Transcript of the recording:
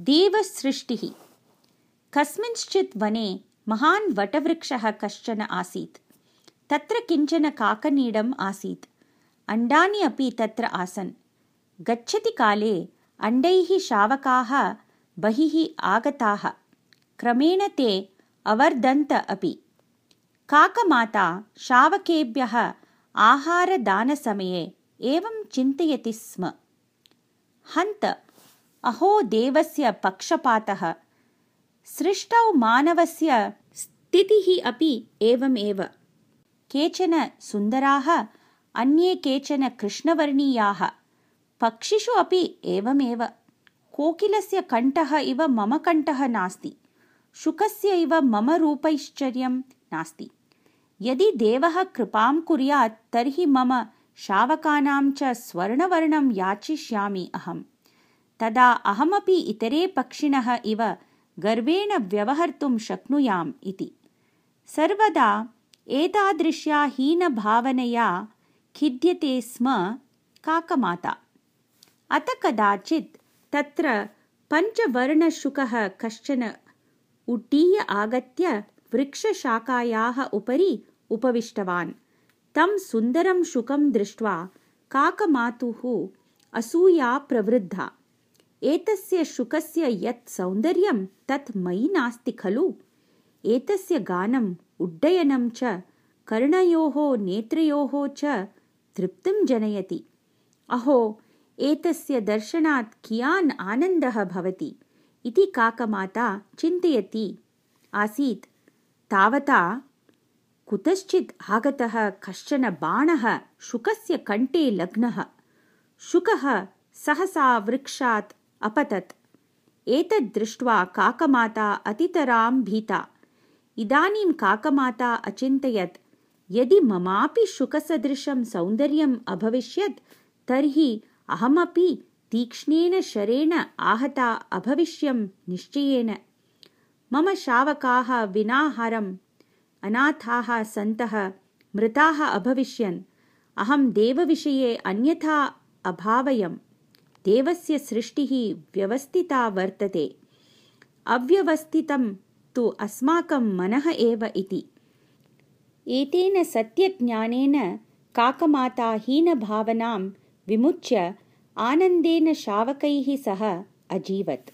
देवसृष्टिः। कस्मिंश्चित् वने महान् वटवृक्षः कश्चन आसीत्। तत्र किञ्चन काकनीडम् आसीत्। अण्डानि अपि तत्र आसन्। गच्छति काले अण्डैः शावकाः बहिः आगताः। क्रमेण ते अवर्धन्त अपि। काकमाता शावकेभ्यः आहारदानसमये एवं चिन्तयति स्म। हन्त अहो देवस्य पक्षपातः। सृष्टौ मानवस्य स्थितिः अपि एवमेव। केचन सुन्दराः अन्ये केचन कृष्णवर्णीयाः। पक्षिषु अपि एवमेव। कोकिलस्य कण्ठः इव मम कण्ठः नास्ति। शुकस्य इव मम रूपैश्चर्यं नास्ति। यदि देवः कृपां कुर्यात् तर्हि मम शावकानां च स्वर्णवर्णं याचिष्यामि अहम् तदा अहमपि इतरे पक्षिणः इव गर्वेण व्यवहर्तुं शक्नुयाम् इति। सर्वदा एतादृश्या हीनभावनया खिद्यते स्म काकमाता। अत कदाचित् तत्र पञ्चवर्णशुकः कश्चन उड्डीय आगत्य वृक्षशाखायाः उपरि उपविष्टवान्। तं सुन्दरं शुकं दृष्ट्वा काकमातुः असूया प्रवृद्धा एतस्य शुकस्य यत् सौन्दर्यं तत् मयि नास्ति खलु। एतस्य गानम् उड्डयनं च कर्णयोः नेत्रयोः च तृप्तिं जनयति। अहो एतस्य दर्शनात् कियान् आनन्दः भवति? इति काकमाता चिन्तयति। आसीत्। तावता कुतश्चित् आगतः कश्चन बाणः शुकस्य कण्ठे लग्नः। शुकः सहसा वृक्षात् अपतत्। एतद् दृष्ट्वा काकमाता अतितरां भीता। इदानीं काकमाता अचिन्तयत् यदि ममापि शुकसदृशं सौन्दर्यम् अभविष्यत् तर्हि अहमपि तीक्ष्णेन शरेण आहता अभविष्यं निश्चयेन। मम शावकाः विनाहारम् अनाथाः सन्तः मृताः अभविष्यन्। अहं देवविषये अन्यथा अभावयम् देवस्य सृष्टिः व्यवस्थिता वर्तते। अव्यवस्थितं तु अस्माकं मनः एव इति। एतेन सत्यज्ञानेन काकमाता हीनभावनां विमुच्य आनन्देन शावकैः सह अजीवत्